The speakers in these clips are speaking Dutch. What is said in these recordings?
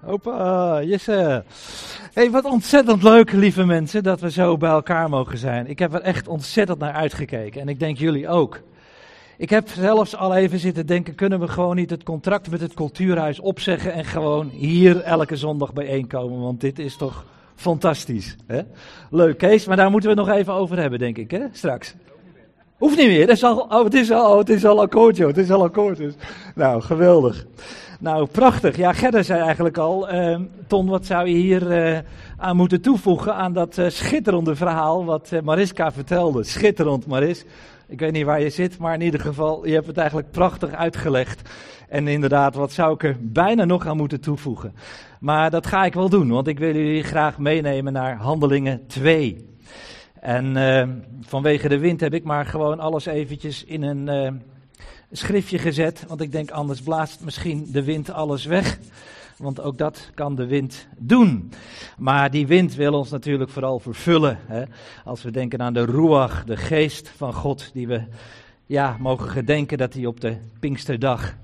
Hoppa, jesse. Hey, wat ontzettend leuk, lieve mensen, dat we zo bij elkaar mogen zijn. Ik heb er echt ontzettend naar uitgekeken en ik denk jullie ook. Ik heb zelfs al even zitten denken, kunnen we gewoon niet het contract met het cultuurhuis opzeggen en gewoon hier elke zondag bijeenkomen, want dit is toch fantastisch. Hè? Leuk, Kees, maar daar moeten we nog even over hebben, denk ik, hè? straks. Hoeft niet meer, het is al, oh, het is al, het is al akkoord, joh. Het is al akkoord. Dus. Nou, geweldig. Nou, prachtig. Ja, Gerda zei eigenlijk al, uh, Ton, wat zou je hier uh, aan moeten toevoegen aan dat uh, schitterende verhaal wat Mariska vertelde. Schitterend, Maris. Ik weet niet waar je zit, maar in ieder geval, je hebt het eigenlijk prachtig uitgelegd. En inderdaad, wat zou ik er bijna nog aan moeten toevoegen? Maar dat ga ik wel doen, want ik wil jullie graag meenemen naar Handelingen 2. En uh, vanwege de wind heb ik maar gewoon alles eventjes in een uh, schriftje gezet. Want ik denk anders blaast misschien de wind alles weg. Want ook dat kan de wind doen. Maar die wind wil ons natuurlijk vooral vervullen. Hè? Als we denken aan de Ruach, de geest van God, die we ja, mogen gedenken dat hij op de Pinksterdag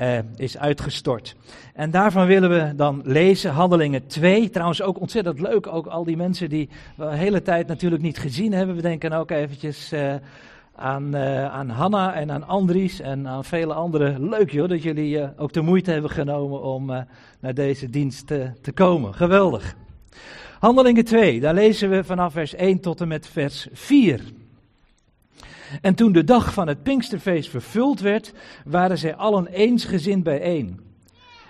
uh, is uitgestort. En daarvan willen we dan lezen Handelingen 2. Trouwens ook ontzettend leuk, ook al die mensen die we de hele tijd natuurlijk niet gezien hebben. We denken ook eventjes uh, aan, uh, aan Hanna en aan Andries en aan vele anderen. Leuk joh, dat jullie ook de moeite hebben genomen om naar deze dienst te komen. Geweldig. Handelingen 2, daar lezen we vanaf vers 1 tot en met vers 4. En toen de dag van het Pinksterfeest vervuld werd, waren zij allen eensgezind bijeen.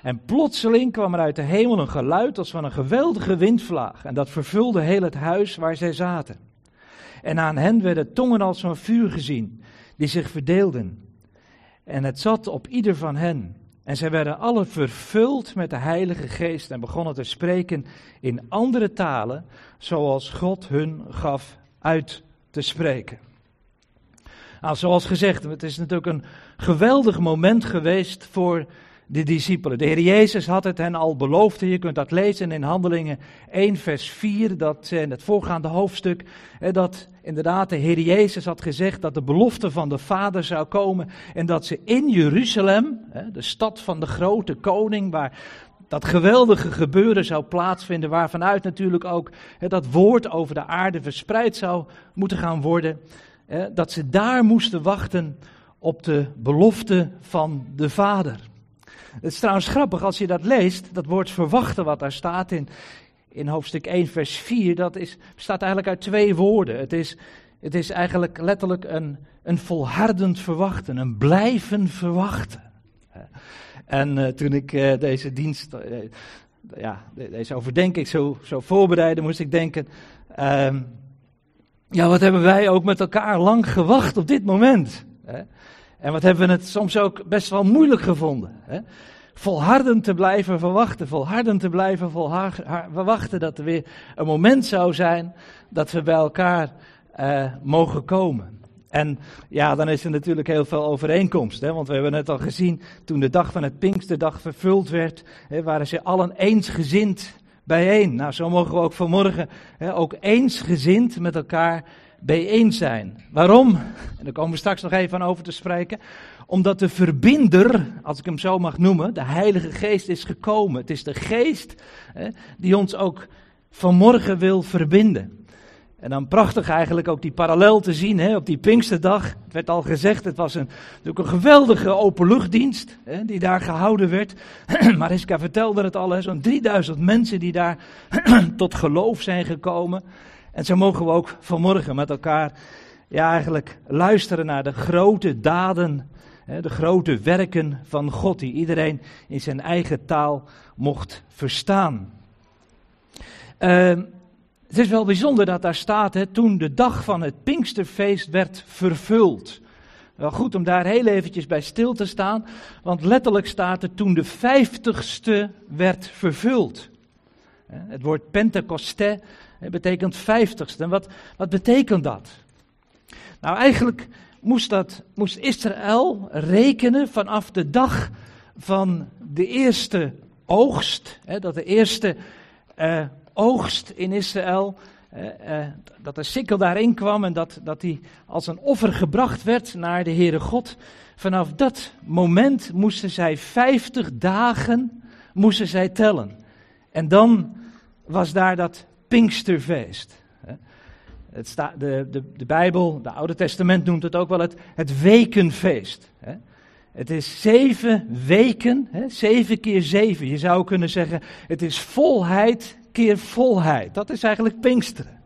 En plotseling kwam er uit de hemel een geluid als van een geweldige windvlaag. En dat vervulde heel het huis waar zij zaten. En aan hen werden tongen als van vuur gezien, die zich verdeelden. En het zat op ieder van hen. En zij werden alle vervuld met de Heilige Geest en begonnen te spreken in andere talen, zoals God hun gaf uit te spreken. Nou, zoals gezegd, het is natuurlijk een geweldig moment geweest voor de discipelen. De Heer Jezus had het hen al beloofd. Je kunt dat lezen in Handelingen 1, vers 4, dat in het voorgaande hoofdstuk. Dat inderdaad de Heer Jezus had gezegd dat de belofte van de Vader zou komen. En dat ze in Jeruzalem, de stad van de grote koning, waar dat geweldige gebeuren zou plaatsvinden, waarvanuit natuurlijk ook dat woord over de aarde verspreid zou moeten gaan worden dat ze daar moesten wachten op de belofte van de Vader. Het is trouwens grappig als je dat leest, dat woord verwachten wat daar staat in, in hoofdstuk 1 vers 4, dat is, bestaat eigenlijk uit twee woorden. Het is, het is eigenlijk letterlijk een, een volhardend verwachten, een blijven verwachten. En uh, toen ik uh, deze dienst, uh, ja, deze overdenking zo, zo voorbereidde, moest ik denken, ehm, ja, wat hebben wij ook met elkaar lang gewacht op dit moment. Hè? En wat hebben we het soms ook best wel moeilijk gevonden. Hè? Volhardend te blijven verwachten, volhardend te blijven verwachten dat er weer een moment zou zijn dat we bij elkaar uh, mogen komen. En ja, dan is er natuurlijk heel veel overeenkomst. Hè? Want we hebben net al gezien, toen de dag van het Pinksterdag vervuld werd, hè, waren ze allen eensgezind bijeen. Nou, zo mogen we ook vanmorgen hè, ook eensgezind met elkaar bijeen zijn. Waarom? En daar komen we straks nog even over te spreken. Omdat de verbinder, als ik hem zo mag noemen, de Heilige Geest is gekomen. Het is de Geest hè, die ons ook vanmorgen wil verbinden. En dan prachtig eigenlijk ook die parallel te zien hè, op die Pinksterdag. Het werd al gezegd, het was een, natuurlijk een geweldige openluchtdienst hè, die daar gehouden werd. Mariska vertelde het al, zo'n 3000 mensen die daar tot geloof zijn gekomen. En zo mogen we ook vanmorgen met elkaar ja, eigenlijk luisteren naar de grote daden, de grote werken van God, die iedereen in zijn eigen taal mocht verstaan. Uh, het is wel bijzonder dat daar staat, hè, toen de dag van het Pinksterfeest werd vervuld. Wel goed om daar heel eventjes bij stil te staan, want letterlijk staat er toen de vijftigste werd vervuld. Het woord Pentecoste betekent vijftigste. En wat, wat betekent dat? Nou, eigenlijk moest, dat, moest Israël rekenen vanaf de dag van de eerste oogst, hè, dat de eerste uh, oogst in Israël. Uh, uh, dat de sikkel daarin kwam en dat, dat die als een offer gebracht werd naar de Heere God. Vanaf dat moment moesten zij 50 dagen moesten zij tellen. En dan was daar dat Pinksterfeest. Het sta, de, de, de Bijbel, de Oude Testament noemt het ook wel het, het wekenfeest. Het is zeven weken, zeven keer zeven. Je zou kunnen zeggen, het is volheid keer volheid. Dat is eigenlijk Pinksteren.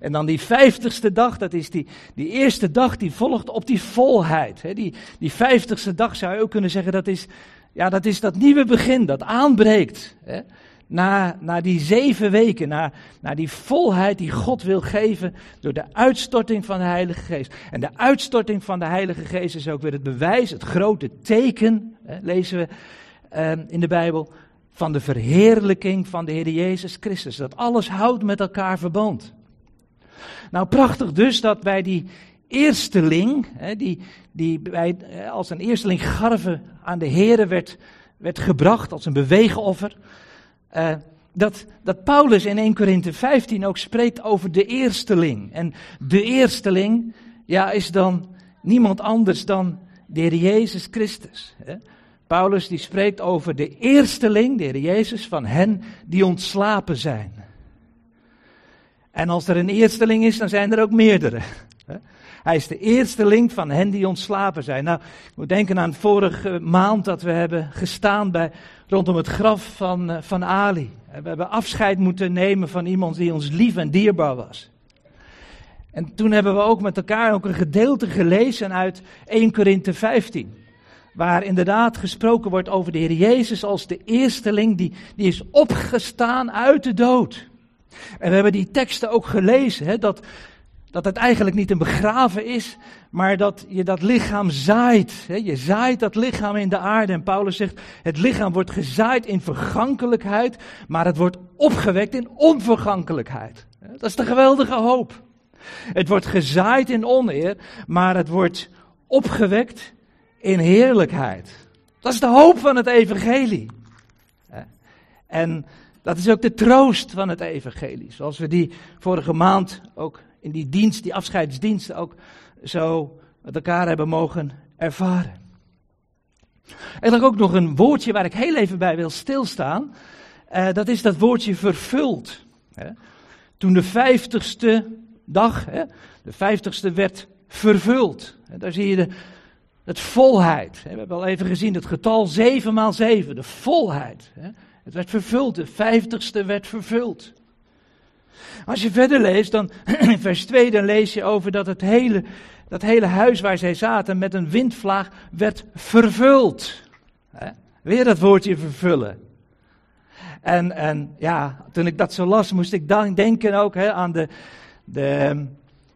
En dan die vijftigste dag, dat is die, die eerste dag die volgt op die volheid. Die, die vijftigste dag zou je ook kunnen zeggen, dat is, ja, dat is dat nieuwe begin, dat aanbreekt. Na, na die zeven weken, na, na die volheid die God wil geven door de uitstorting van de Heilige Geest. En de uitstorting van de Heilige Geest is ook weer het bewijs, het grote teken, hè, lezen we eh, in de Bijbel, van de verheerlijking van de Heer Jezus Christus. Dat alles houdt met elkaar verband. Nou, prachtig dus dat bij die eersteling, hè, die, die bij, eh, als een eersteling garve aan de Heer werd, werd gebracht, als een beweegoffer, uh, dat, dat Paulus in 1 Korinthe 15 ook spreekt over de eersteling. En de eersteling, ja, is dan niemand anders dan de Heer Jezus Christus. Hè. Paulus die spreekt over de eersteling, de Heer Jezus, van hen die ontslapen zijn. En als er een eersteling is, dan zijn er ook meerdere. Hij is de eersteling van hen die ontslapen zijn. Nou, moet denken aan vorige maand dat we hebben gestaan bij, rondom het graf van, eh, van Ali. We hebben afscheid moeten nemen van iemand die ons lief en dierbaar was. En toen hebben we ook met elkaar ook een gedeelte gelezen uit 1 Korinthe 15. Waar inderdaad gesproken wordt over de Heer Jezus als de eersteling die, die is opgestaan uit de dood. En we hebben die teksten ook gelezen, hè, dat, dat het eigenlijk niet een begraven is, maar dat je dat lichaam zaait. Je zaait dat lichaam in de aarde. En Paulus zegt, het lichaam wordt gezaaid in vergankelijkheid, maar het wordt opgewekt in onvergankelijkheid. Dat is de geweldige hoop. Het wordt gezaaid in oneer, maar het wordt opgewekt in heerlijkheid. Dat is de hoop van het evangelie. En dat is ook de troost van het evangelie. Zoals we die vorige maand ook in die dienst, die afscheidsdienst ook zo met elkaar hebben mogen ervaren. Er lag ook nog een woordje waar ik heel even bij wil stilstaan. Uh, dat is dat woordje vervuld. Hè. Toen de vijftigste dag, hè, de vijftigste werd vervuld. Daar zie je de, het volheid. We hebben al even gezien het getal 7 maal 7, de volheid. Het werd vervuld, de vijftigste werd vervuld. Als je verder leest, dan in vers 2, dan lees je over dat het hele, dat hele huis waar zij zaten met een windvlaag werd vervuld. Weer dat woordje vervullen. En, en ja, toen ik dat zo las, moest ik dan denken ook aan de, de,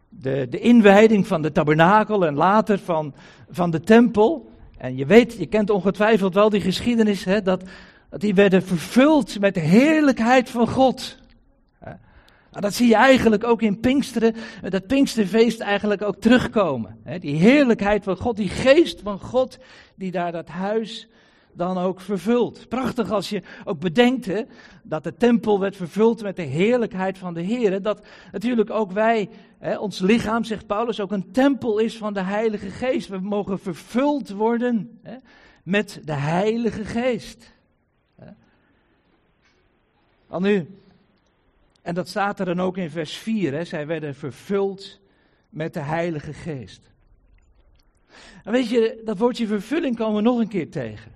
de, de inwijding van de tabernakel en later van, van de tempel. En je weet, je kent ongetwijfeld wel die geschiedenis, hè, dat, dat die werden vervuld met de heerlijkheid van God. Nou, dat zie je eigenlijk ook in Pinksteren, dat Pinksterfeest eigenlijk ook terugkomen. Die heerlijkheid van God, die geest van God, die daar dat huis dan ook vervult. Prachtig als je ook bedenkt hè, dat de tempel werd vervuld met de heerlijkheid van de Heer. Dat natuurlijk ook wij, hè, ons lichaam, zegt Paulus, ook een tempel is van de Heilige Geest. We mogen vervuld worden hè, met de Heilige Geest. Al nu, en dat staat er dan ook in vers 4. Hè? Zij werden vervuld met de Heilige Geest. En weet je, dat woordje vervulling komen we nog een keer tegen.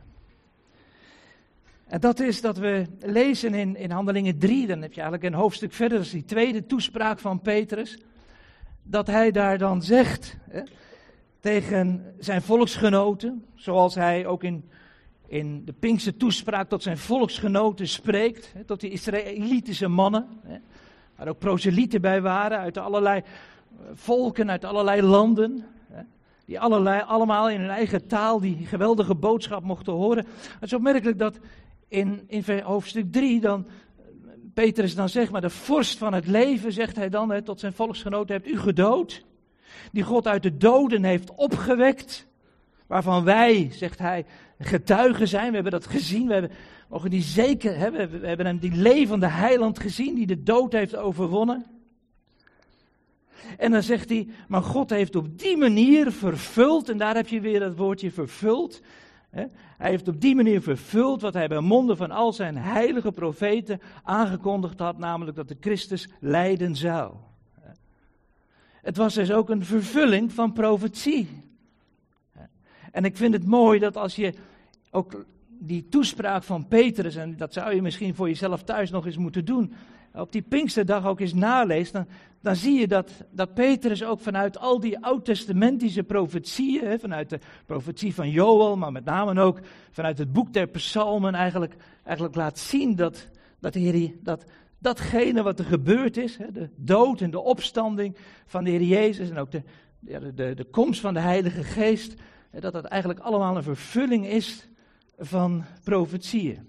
En dat is dat we lezen in, in Handelingen 3, dan heb je eigenlijk een hoofdstuk verder, dat is die tweede toespraak van Petrus. Dat hij daar dan zegt hè, tegen zijn volksgenoten, zoals hij ook in in de Pinkse toespraak tot zijn volksgenoten spreekt, hè, tot die Israëlitische mannen, hè, waar ook proselieten bij waren uit allerlei eh, volken, uit allerlei landen, hè, die allerlei, allemaal in hun eigen taal die geweldige boodschap mochten horen. Het is opmerkelijk dat in, in hoofdstuk 3 dan eh, Petrus dan zegt, maar de vorst van het leven, zegt hij dan tot zijn volksgenoten, hebt u gedood, die God uit de doden heeft opgewekt, waarvan wij, zegt hij, getuigen zijn. We hebben dat gezien. We hebben, mogen die zeker hebben. We hebben hem die levende heiland gezien die de dood heeft overwonnen. En dan zegt hij, maar God heeft op die manier vervuld, en daar heb je weer het woordje vervuld, Hij heeft op die manier vervuld wat hij bij monden van al zijn heilige profeten aangekondigd had, namelijk dat de Christus lijden zou. Het was dus ook een vervulling van profetie. En ik vind het mooi dat als je ook die toespraak van Petrus, en dat zou je misschien voor jezelf thuis nog eens moeten doen, op die Pinksterdag ook eens naleest, dan, dan zie je dat, dat Petrus ook vanuit al die oud-testamentische profetieën, vanuit de profetie van Joel, maar met name ook vanuit het boek der psalmen, eigenlijk, eigenlijk laat zien dat, dat, de dat datgene wat er gebeurd is, de dood en de opstanding van de Heer Jezus en ook de, de, de, de komst van de Heilige Geest, dat dat eigenlijk allemaal een vervulling is van profetieën.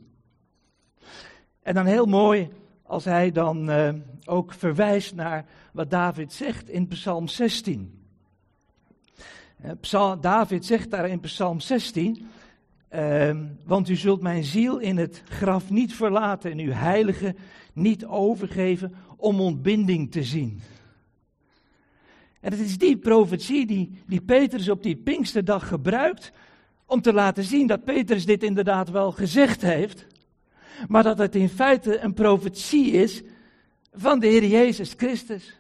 En dan heel mooi als hij dan uh, ook verwijst naar wat David zegt in Psalm 16. Uh, Psalm, David zegt daar in Psalm 16, uh, ehm, want u zult mijn ziel in het graf niet verlaten en uw heilige niet overgeven om ontbinding te zien. En het is die profetie die, die Petrus op die Pinksterdag gebruikt om te laten zien dat Petrus dit inderdaad wel gezegd heeft, maar dat het in feite een profetie is van de Heer Jezus Christus.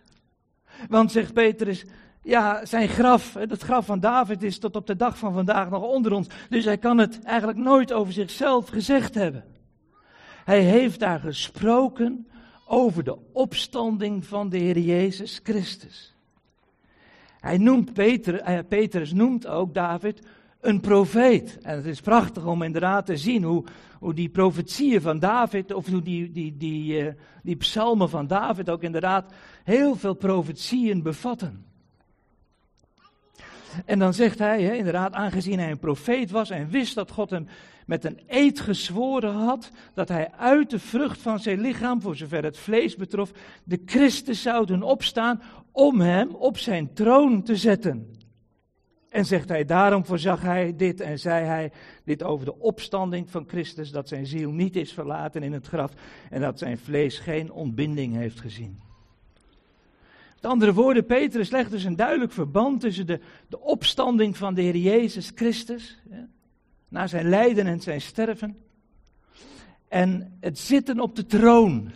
Want zegt Petrus, ja, zijn graf, het graf van David is tot op de dag van vandaag nog onder ons, dus hij kan het eigenlijk nooit over zichzelf gezegd hebben. Hij heeft daar gesproken over de opstanding van de Heer Jezus Christus. Hij noemt Peter, eh, Petrus noemt ook David een profeet. En het is prachtig om inderdaad te zien hoe, hoe die profetieën van David, of hoe die, die, die, uh, die psalmen van David ook inderdaad heel veel profetieën bevatten. En dan zegt hij, inderdaad, aangezien hij een profeet was en wist dat God hem met een eed gezworen had, dat hij uit de vrucht van zijn lichaam, voor zover het vlees betrof, de Christus zou doen opstaan om hem op zijn troon te zetten. En zegt hij, daarom voorzag hij dit en zei hij dit over de opstanding van Christus, dat zijn ziel niet is verlaten in het graf en dat zijn vlees geen ontbinding heeft gezien. Met andere woorden, Petrus legt dus een duidelijk verband tussen de, de opstanding van de Heer Jezus Christus, na zijn lijden en zijn sterven, en het zitten op de troon.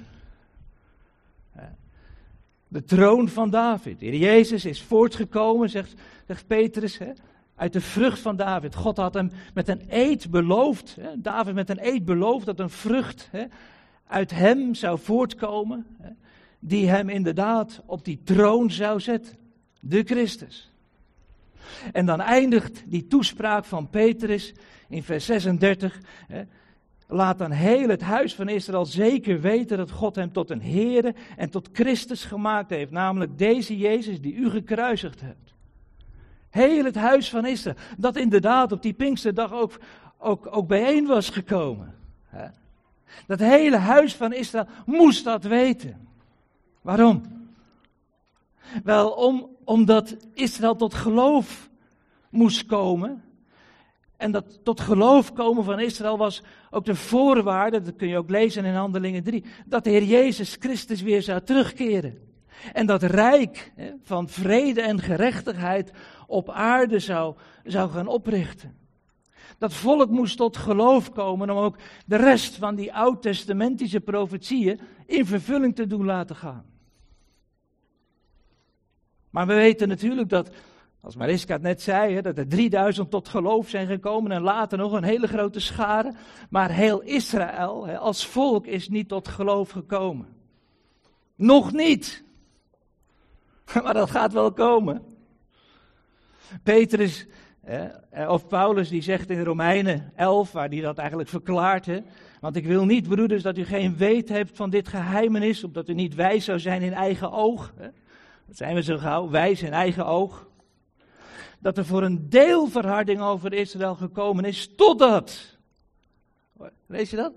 De troon van David. Heer Jezus is voortgekomen, zegt zegt Petrus, hè, uit de vrucht van David. God had hem met een eed beloofd, hè, David met een eed beloofd dat een vrucht hè, uit hem zou voortkomen, die hem inderdaad op die troon zou zetten. De Christus. En dan eindigt die toespraak van Petrus in vers 36. Hè, Laat dan heel het huis van Israël zeker weten dat God hem tot een Heere en tot Christus gemaakt heeft. Namelijk deze Jezus die u gekruisigd hebt. Heel het huis van Israël. Dat inderdaad op die Pinksterdag ook, ook, ook bijeen was gekomen. Dat hele huis van Israël moest dat weten. Waarom? Wel, om, omdat Israël tot geloof moest komen. En dat tot geloof komen van Israël was ook de voorwaarde, dat kun je ook lezen in Handelingen 3, dat de Heer Jezus Christus weer zou terugkeren. En dat rijk van vrede en gerechtigheid op aarde zou, zou gaan oprichten. Dat volk moest tot geloof komen om ook de rest van die oud-testamentische profetieën in vervulling te doen laten gaan. Maar we weten natuurlijk dat, als Mariska het net zei, hè, dat er 3000 tot geloof zijn gekomen en later nog een hele grote schare. Maar heel Israël hè, als volk is niet tot geloof gekomen. Nog niet. Maar dat gaat wel komen. Petrus, eh, of Paulus, die zegt in Romeinen 11, waar hij dat eigenlijk verklaart. Hè, want ik wil niet, broeders, dat u geen weet hebt van dit geheimenis, opdat u niet wijs zou zijn in eigen oog. Hè. Dat zijn we zo gauw, wijs in eigen oog. Dat er voor een deel verharding over Israël gekomen is, totdat. Lees je dat?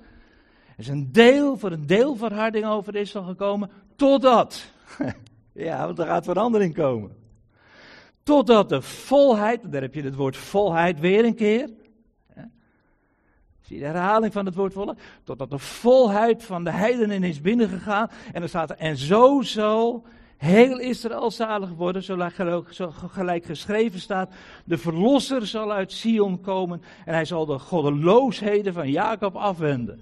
Er is een deel, voor een deel verharding over Israël gekomen, totdat. Ja, want er gaat verandering komen. Totdat de volheid, daar heb je het woord volheid weer een keer. Zie je de herhaling van het woord volheid? Totdat de volheid van de heidenen is binnengegaan. En dan staat er, en zo zal heel Israël zalig worden, zo gelijk geschreven staat. De verlosser zal uit Sion komen en hij zal de goddeloosheden van Jacob afwenden.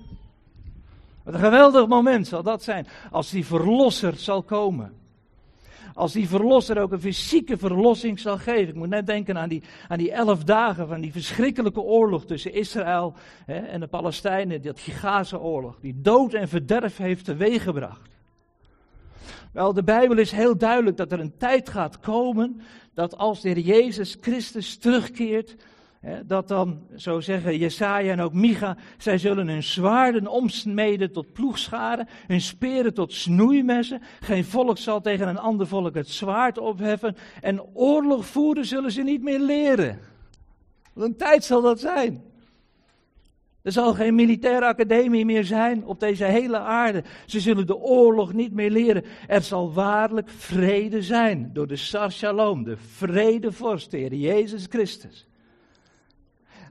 Wat een geweldig moment zal dat zijn, als die verlosser zal komen. Als die verlosser ook een fysieke verlossing zal geven. Ik moet net denken aan die, aan die elf dagen van die verschrikkelijke oorlog tussen Israël hè, en de Palestijnen. Dat Gigaze oorlog. Die dood en verderf heeft teweeggebracht. Wel, de Bijbel is heel duidelijk dat er een tijd gaat komen dat als de Heer Jezus Christus terugkeert, dat dan, zo zeggen Jesaja en ook Micha, zij zullen hun zwaarden omsmeden tot ploegscharen, hun speren tot snoeimessen. Geen volk zal tegen een ander volk het zwaard opheffen en oorlog voeren zullen ze niet meer leren. Wat een tijd zal dat zijn. Er zal geen militaire academie meer zijn op deze hele aarde. Ze zullen de oorlog niet meer leren. Er zal waarlijk vrede zijn door de Sar Shalom, de vredevorst, de Jezus Christus.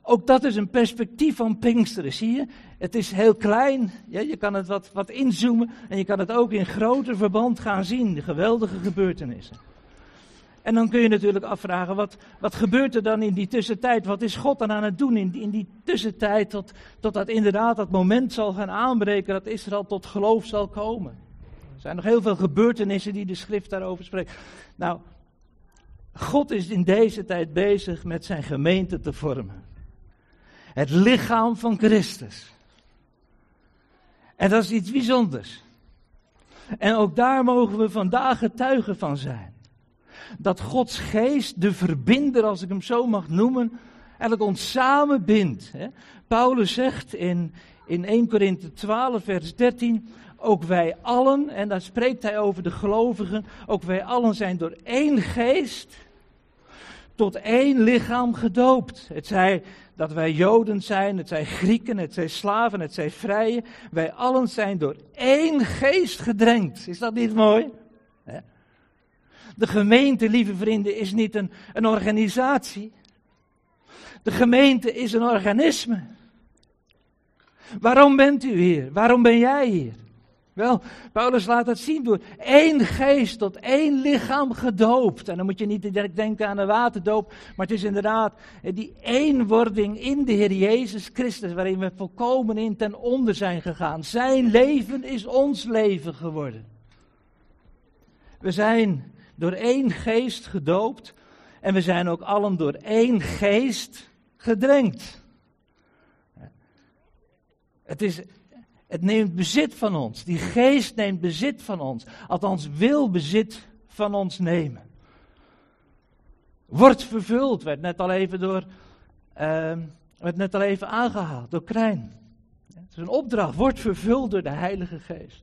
Ook dat is een perspectief van Pinksteren, zie je? Het is heel klein, ja, je kan het wat, wat inzoomen en je kan het ook in groter verband gaan zien, de geweldige gebeurtenissen. En dan kun je natuurlijk afvragen, wat, wat gebeurt er dan in die tussentijd? Wat is God dan aan het doen in, in die tussentijd tot, totdat inderdaad dat moment zal gaan aanbreken dat Israël tot geloof zal komen? Er zijn nog heel veel gebeurtenissen die de schrift daarover spreekt. Nou, God is in deze tijd bezig met zijn gemeente te vormen. Het lichaam van Christus. En dat is iets bijzonders. En ook daar mogen we vandaag getuigen van zijn. Dat Gods geest, de verbinder, als ik hem zo mag noemen, eigenlijk ons samenbindt. Paulus zegt in, in 1 Korinthe 12, vers 13, ook wij allen, en daar spreekt hij over de gelovigen, ook wij allen zijn door één geest tot één lichaam gedoopt. Het zij dat wij Joden zijn, het zijn Grieken, het zijn slaven, het zijn vrije. Wij allen zijn door één geest gedrenkt. Is dat niet mooi? De gemeente, lieve vrienden, is niet een, een organisatie. De gemeente is een organisme. Waarom bent u hier? Waarom ben jij hier? Wel, Paulus laat het zien door één geest tot één lichaam gedoopt. En dan moet je niet direct denken aan een waterdoop, maar het is inderdaad die eenwording in de Heer Jezus Christus, waarin we volkomen in ten onder zijn gegaan. Zijn leven is ons leven geworden. We zijn door één geest gedoopt en we zijn ook allen door één geest gedrenkt. Het is het neemt bezit van ons. Die geest neemt bezit van ons. Althans, wil bezit van ons nemen. Wordt vervuld, werd net al even door, uh, werd net al even aangehaald door Krijn. Het is een opdracht, wordt vervuld door de Heilige Geest.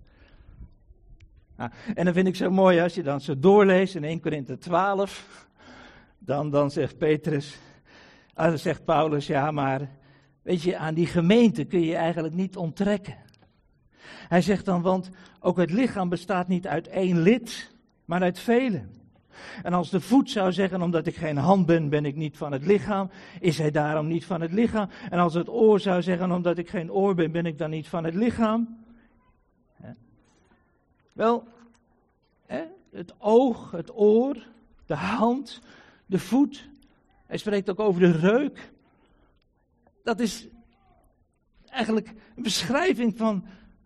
Nou, en dan vind ik zo mooi als je dan zo doorleest in 1 Korinthe 12. Dan, dan zegt Petrus, ah, dan zegt Paulus, ja maar weet je, aan die gemeente kun je eigenlijk niet onttrekken. Hij zegt dan, want ook het lichaam bestaat niet uit één lid, maar uit velen. En als de voet zou zeggen, omdat ik geen hand ben, ben ik niet van het lichaam, is hij daarom niet van het lichaam. En als het oor zou zeggen, omdat ik geen oor ben, ben ik dan niet van het lichaam. Wel, het oog, het oor, de hand, de voet. Hij spreekt ook over de reuk. Dat is eigenlijk een beschrijving van,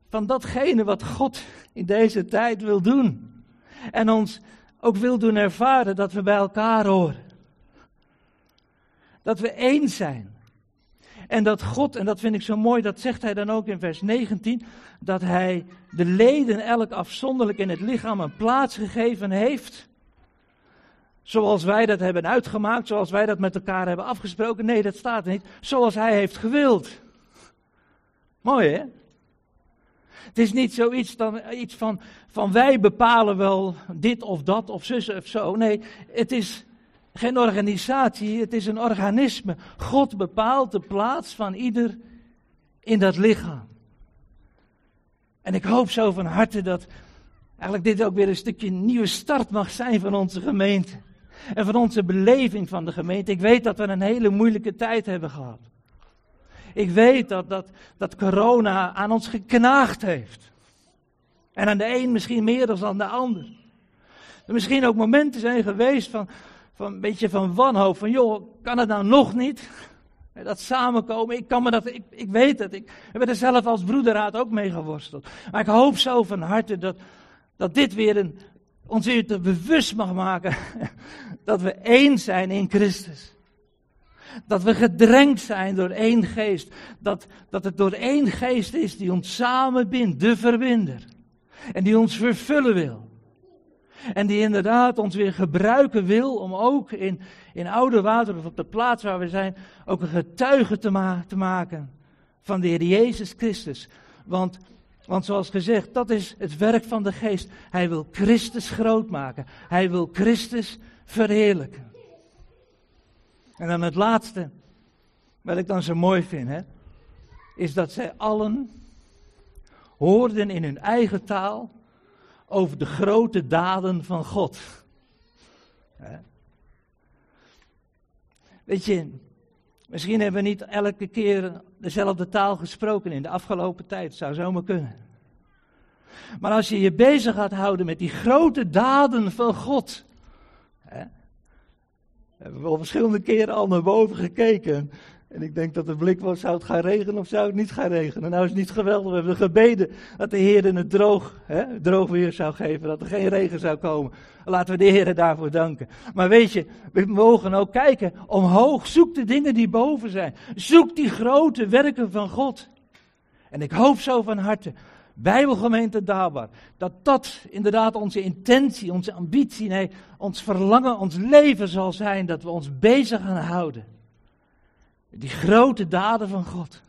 van datgene wat God in deze tijd wil doen. En ons ook wil doen ervaren dat we bij elkaar horen. Dat we één zijn. En dat God, en dat vind ik zo mooi, dat zegt hij dan ook in vers 19, dat hij de leden elk afzonderlijk in het lichaam een plaats gegeven heeft. Zoals wij dat hebben uitgemaakt, zoals wij dat met elkaar hebben afgesproken. Nee, dat staat niet. Zoals hij heeft gewild. Mooi hè? Het is niet zoiets dan, iets van, van wij bepalen wel dit of dat of zus of zo. Nee, het is geen organisatie, het is een organisme. God bepaalt de plaats van ieder in dat lichaam. En ik hoop zo van harte dat eigenlijk dit ook weer een stukje nieuwe start mag zijn van onze gemeente. En van onze beleving van de gemeente. Ik weet dat we een hele moeilijke tijd hebben gehad. Ik weet dat, dat, dat corona aan ons geknaagd heeft. En aan de een misschien meer dan aan de ander. Er misschien ook momenten zijn geweest van, van een beetje van wanhoop. Van joh, kan het nou nog niet? Dat samenkomen, ik kan me dat, ik, ik weet het. Ik heb er zelf als broederraad ook mee geworsteld. Maar ik hoop zo van harte dat, dat dit weer een, ons weer te bewust mag maken. Dat we één zijn in Christus. Dat we gedrenkt zijn door één geest. Dat, dat het door één geest is die ons samenbindt, de verbinder. En die ons vervullen wil. En die inderdaad ons weer gebruiken wil om ook in, in oude water of op de plaats waar we zijn, ook een getuige te, te maken van de Heer Jezus Christus. Want, want zoals gezegd, dat is het werk van de geest. Hij wil Christus groot maken. Hij wil Christus verheerlijken. En dan het laatste, wat ik dan zo mooi vind, hè, is dat zij allen hoorden in hun eigen taal over de grote daden van God. Weet je, misschien hebben we niet elke keer dezelfde taal gesproken in de afgelopen tijd. Zou zomaar kunnen. Maar als je je bezig gaat houden met die grote daden van God. Hè, hebben we al verschillende keren al naar boven gekeken. En ik denk dat de blik was, zou het gaan regenen of zou het niet gaan regenen? Nou is het niet geweldig, we hebben gebeden dat de Heer het droog, hè, droog weer zou geven, dat er geen regen zou komen. Laten we de Heer daarvoor danken. Maar weet je, we mogen ook kijken omhoog, zoek de dingen die boven zijn. Zoek die grote werken van God. En ik hoop zo van harte, Bijbelgemeente Dabar, dat dat inderdaad onze intentie, onze ambitie, nee, ons verlangen, ons leven zal zijn, dat we ons bezig gaan houden die grote daden van God.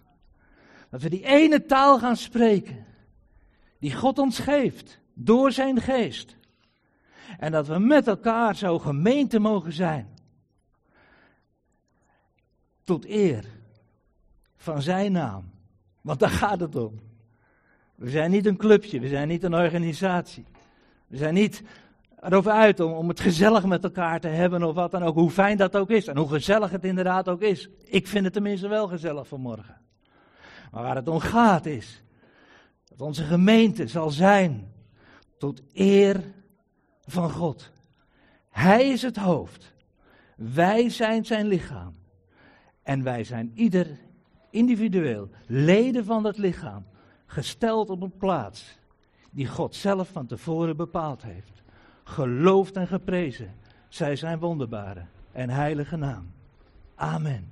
Dat we die ene taal gaan spreken. Die God ons geeft. Door zijn geest. En dat we met elkaar zo gemeente mogen zijn. Tot eer van zijn naam. Want daar gaat het om. We zijn niet een clubje, we zijn niet een organisatie. We zijn niet erover uit om, om het gezellig met elkaar te hebben of wat dan ook. Hoe fijn dat ook is en hoe gezellig het inderdaad ook is. Ik vind het tenminste wel gezellig vanmorgen. Maar waar het om gaat is dat onze gemeente zal zijn tot eer van God. Hij is het hoofd. Wij zijn zijn lichaam. En wij zijn ieder individueel leden van dat lichaam, gesteld op een plaats die God zelf van tevoren bepaald heeft geloofd en geprezen zij zijn wonderbare en heilige naam. Amen.